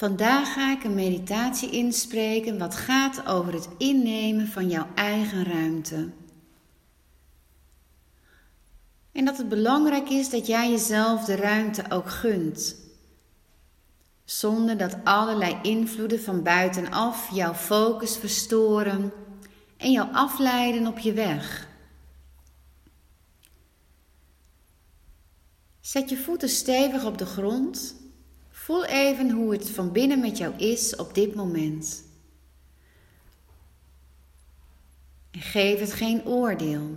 Vandaag ga ik een meditatie inspreken wat gaat over het innemen van jouw eigen ruimte. En dat het belangrijk is dat jij jezelf de ruimte ook gunt. Zonder dat allerlei invloeden van buitenaf jouw focus verstoren en jou afleiden op je weg. Zet je voeten stevig op de grond Voel even hoe het van binnen met jou is op dit moment. En geef het geen oordeel.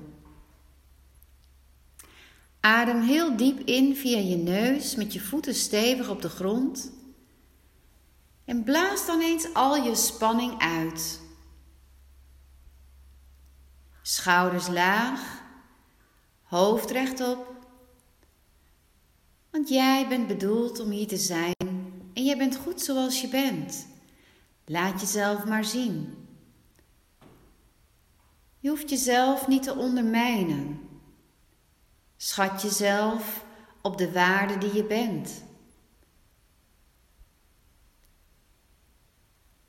Adem heel diep in via je neus met je voeten stevig op de grond. En blaas dan eens al je spanning uit. Schouders laag, hoofd rechtop. Want jij bent bedoeld om hier te zijn jij bent goed zoals je bent. Laat jezelf maar zien. Je hoeft jezelf niet te ondermijnen. Schat jezelf op de waarde die je bent.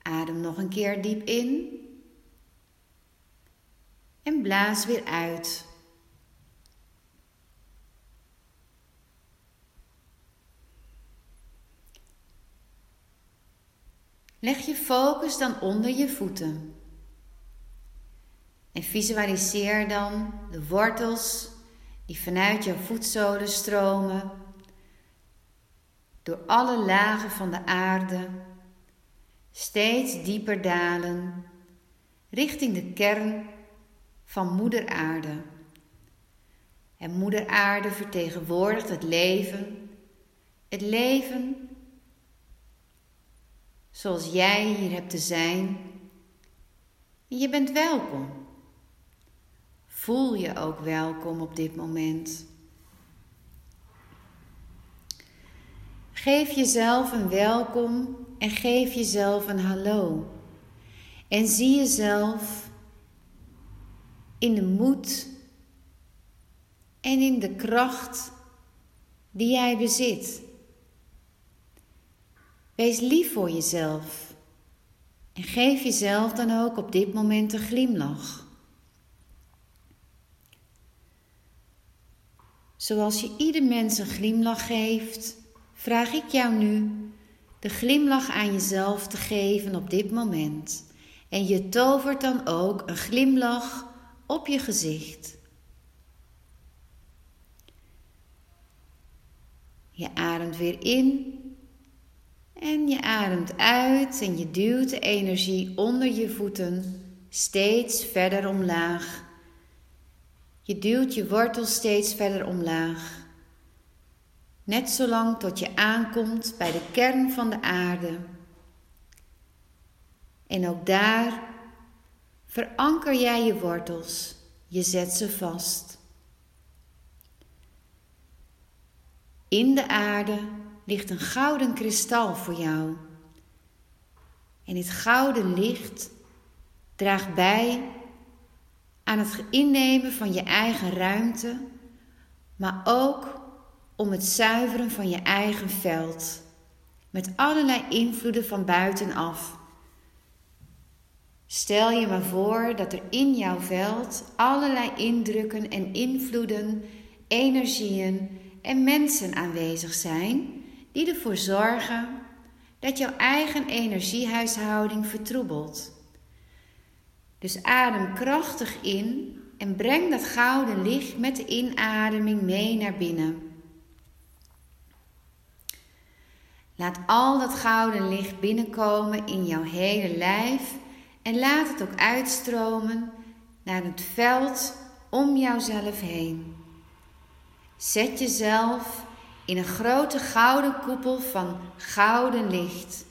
Adem nog een keer diep in en blaas weer uit. Leg je focus dan onder je voeten. En visualiseer dan de wortels die vanuit jouw voetzolen stromen, door alle lagen van de aarde, steeds dieper dalen, richting de kern van Moeder Aarde. En Moeder Aarde vertegenwoordigt het leven, het leven zoals jij hier hebt te zijn. Je bent welkom. Voel je ook welkom op dit moment. Geef jezelf een welkom en geef jezelf een hallo. En zie jezelf in de moed en in de kracht die jij bezit. Wees lief voor jezelf en geef jezelf dan ook op dit moment een glimlach. Zoals je ieder mens een glimlach geeft, vraag ik jou nu de glimlach aan jezelf te geven op dit moment. En je tovert dan ook een glimlach op je gezicht. Je ademt weer in je ademt uit en je duwt de energie onder je voeten steeds verder omlaag. Je duwt je wortel steeds verder omlaag. Net zolang tot je aankomt bij de kern van de aarde. En ook daar veranker jij je wortels. Je zet ze vast. In de aarde ligt een gouden kristal voor jou. En dit gouden licht draagt bij aan het innemen van je eigen ruimte, maar ook om het zuiveren van je eigen veld, met allerlei invloeden van buitenaf. Stel je maar voor dat er in jouw veld allerlei indrukken en invloeden, energieën en mensen aanwezig zijn die ervoor zorgen dat jouw eigen energiehuishouding vertroebelt. Dus adem krachtig in en breng dat gouden licht met de inademing mee naar binnen. Laat al dat gouden licht binnenkomen in jouw hele lijf en laat het ook uitstromen naar het veld om jouzelf heen. Zet jezelf in een grote gouden koepel van gouden licht.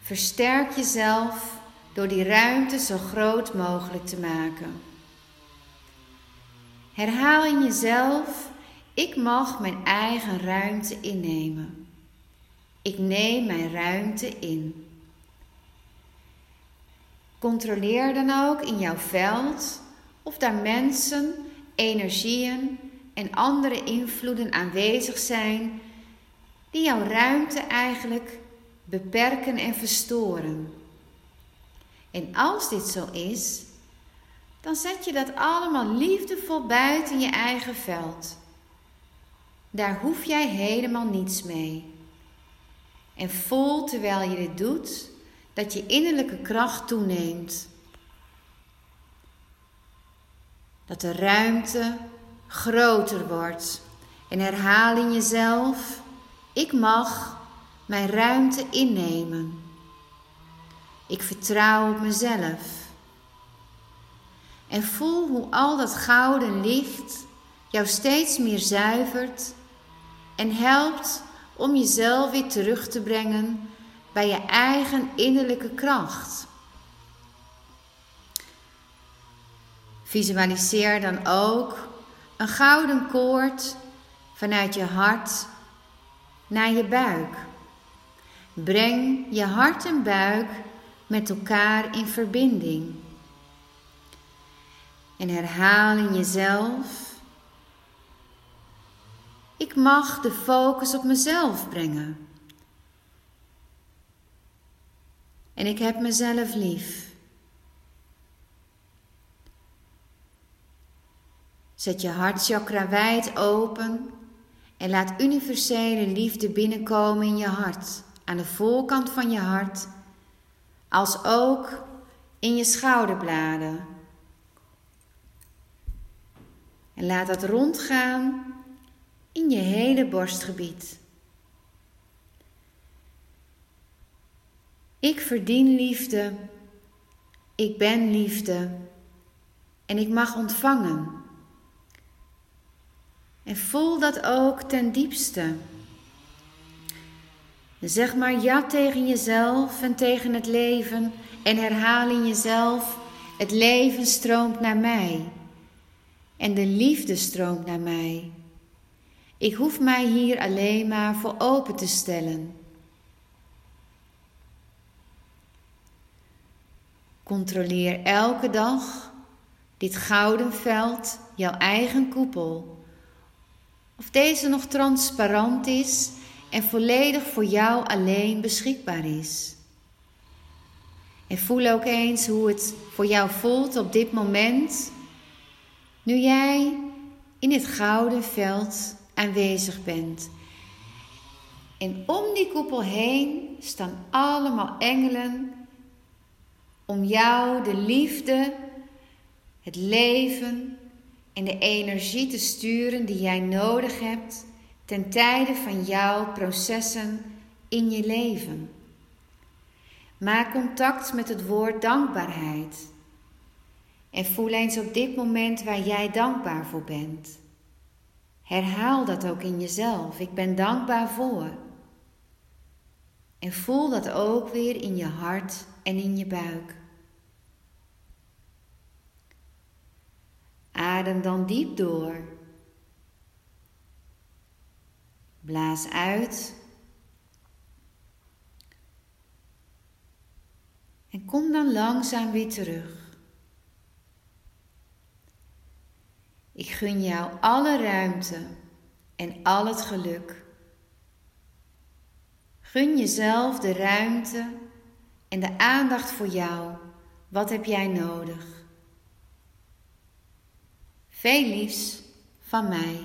Versterk jezelf door die ruimte zo groot mogelijk te maken. Herhaal in jezelf: ik mag mijn eigen ruimte innemen. Ik neem mijn ruimte in. Controleer dan ook in jouw veld of daar mensen, energieën en andere invloeden aanwezig zijn die jouw ruimte eigenlijk beperken en verstoren. En als dit zo is, dan zet je dat allemaal liefdevol buiten je eigen veld. Daar hoef jij helemaal niets mee. En voel terwijl je dit doet dat je innerlijke kracht toeneemt. Dat de ruimte groter wordt. En herhaal in jezelf: ik mag mijn ruimte innemen. Ik vertrouw op mezelf. En voel hoe al dat gouden licht jou steeds meer zuivert en helpt om jezelf weer terug te brengen bij je eigen innerlijke kracht. Visualiseer dan ook een gouden koord vanuit je hart naar je buik. Breng je hart en buik met elkaar in verbinding. En herhaal in jezelf. Ik mag de focus op mezelf brengen. En ik heb mezelf lief. Zet je hartchakra wijd open en laat universele liefde binnenkomen in je hart, aan de voorkant van je hart, als ook in je schouderbladen. En laat dat rondgaan in je hele borstgebied. Ik verdien liefde, ik ben liefde en ik mag ontvangen. En voel dat ook ten diepste. Zeg maar ja tegen jezelf en tegen het leven en herhaal in jezelf: het leven stroomt naar mij en de liefde stroomt naar mij. Ik hoef mij hier alleen maar voor open te stellen. Controleer elke dag dit gouden veld, jouw eigen koepel. Of deze nog transparant is en volledig voor jou alleen beschikbaar is. En voel ook eens hoe het voor jou voelt op dit moment, nu jij in het gouden veld aanwezig bent. En om die koepel heen staan allemaal engelen om jou de liefde, het leven en de energie te sturen die jij nodig hebt ten tijde van jouw processen in je leven. Maak contact met het woord dankbaarheid. En voel eens op dit moment waar jij dankbaar voor bent. Herhaal dat ook in jezelf. Ik ben dankbaar voor. En voel dat ook weer in je hart en in je buik. Adem dan diep door. Blaas uit. En kom dan langzaam weer terug. Ik gun jou alle ruimte en al het geluk. Gun jezelf de ruimte en de aandacht voor jou. Wat heb jij nodig? Veel liefs van mij.